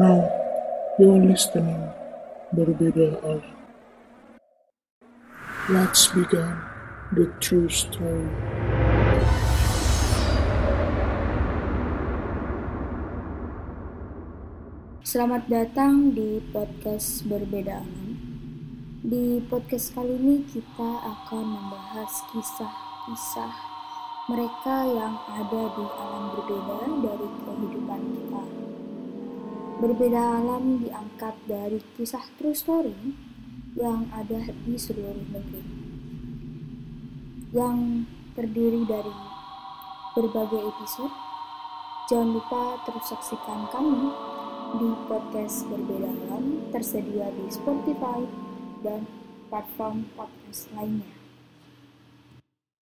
You're listening Berbeda Alam. Let's begin the true story. Selamat datang di podcast Berbeda Alam. Di podcast kali ini kita akan membahas kisah-kisah mereka yang ada di alam berbeda dari. Berbeda alam diangkat dari kisah true story yang ada di seluruh negeri. Yang terdiri dari berbagai episode. Jangan lupa terus saksikan kami di podcast berbeda alam tersedia di Spotify dan platform podcast lainnya.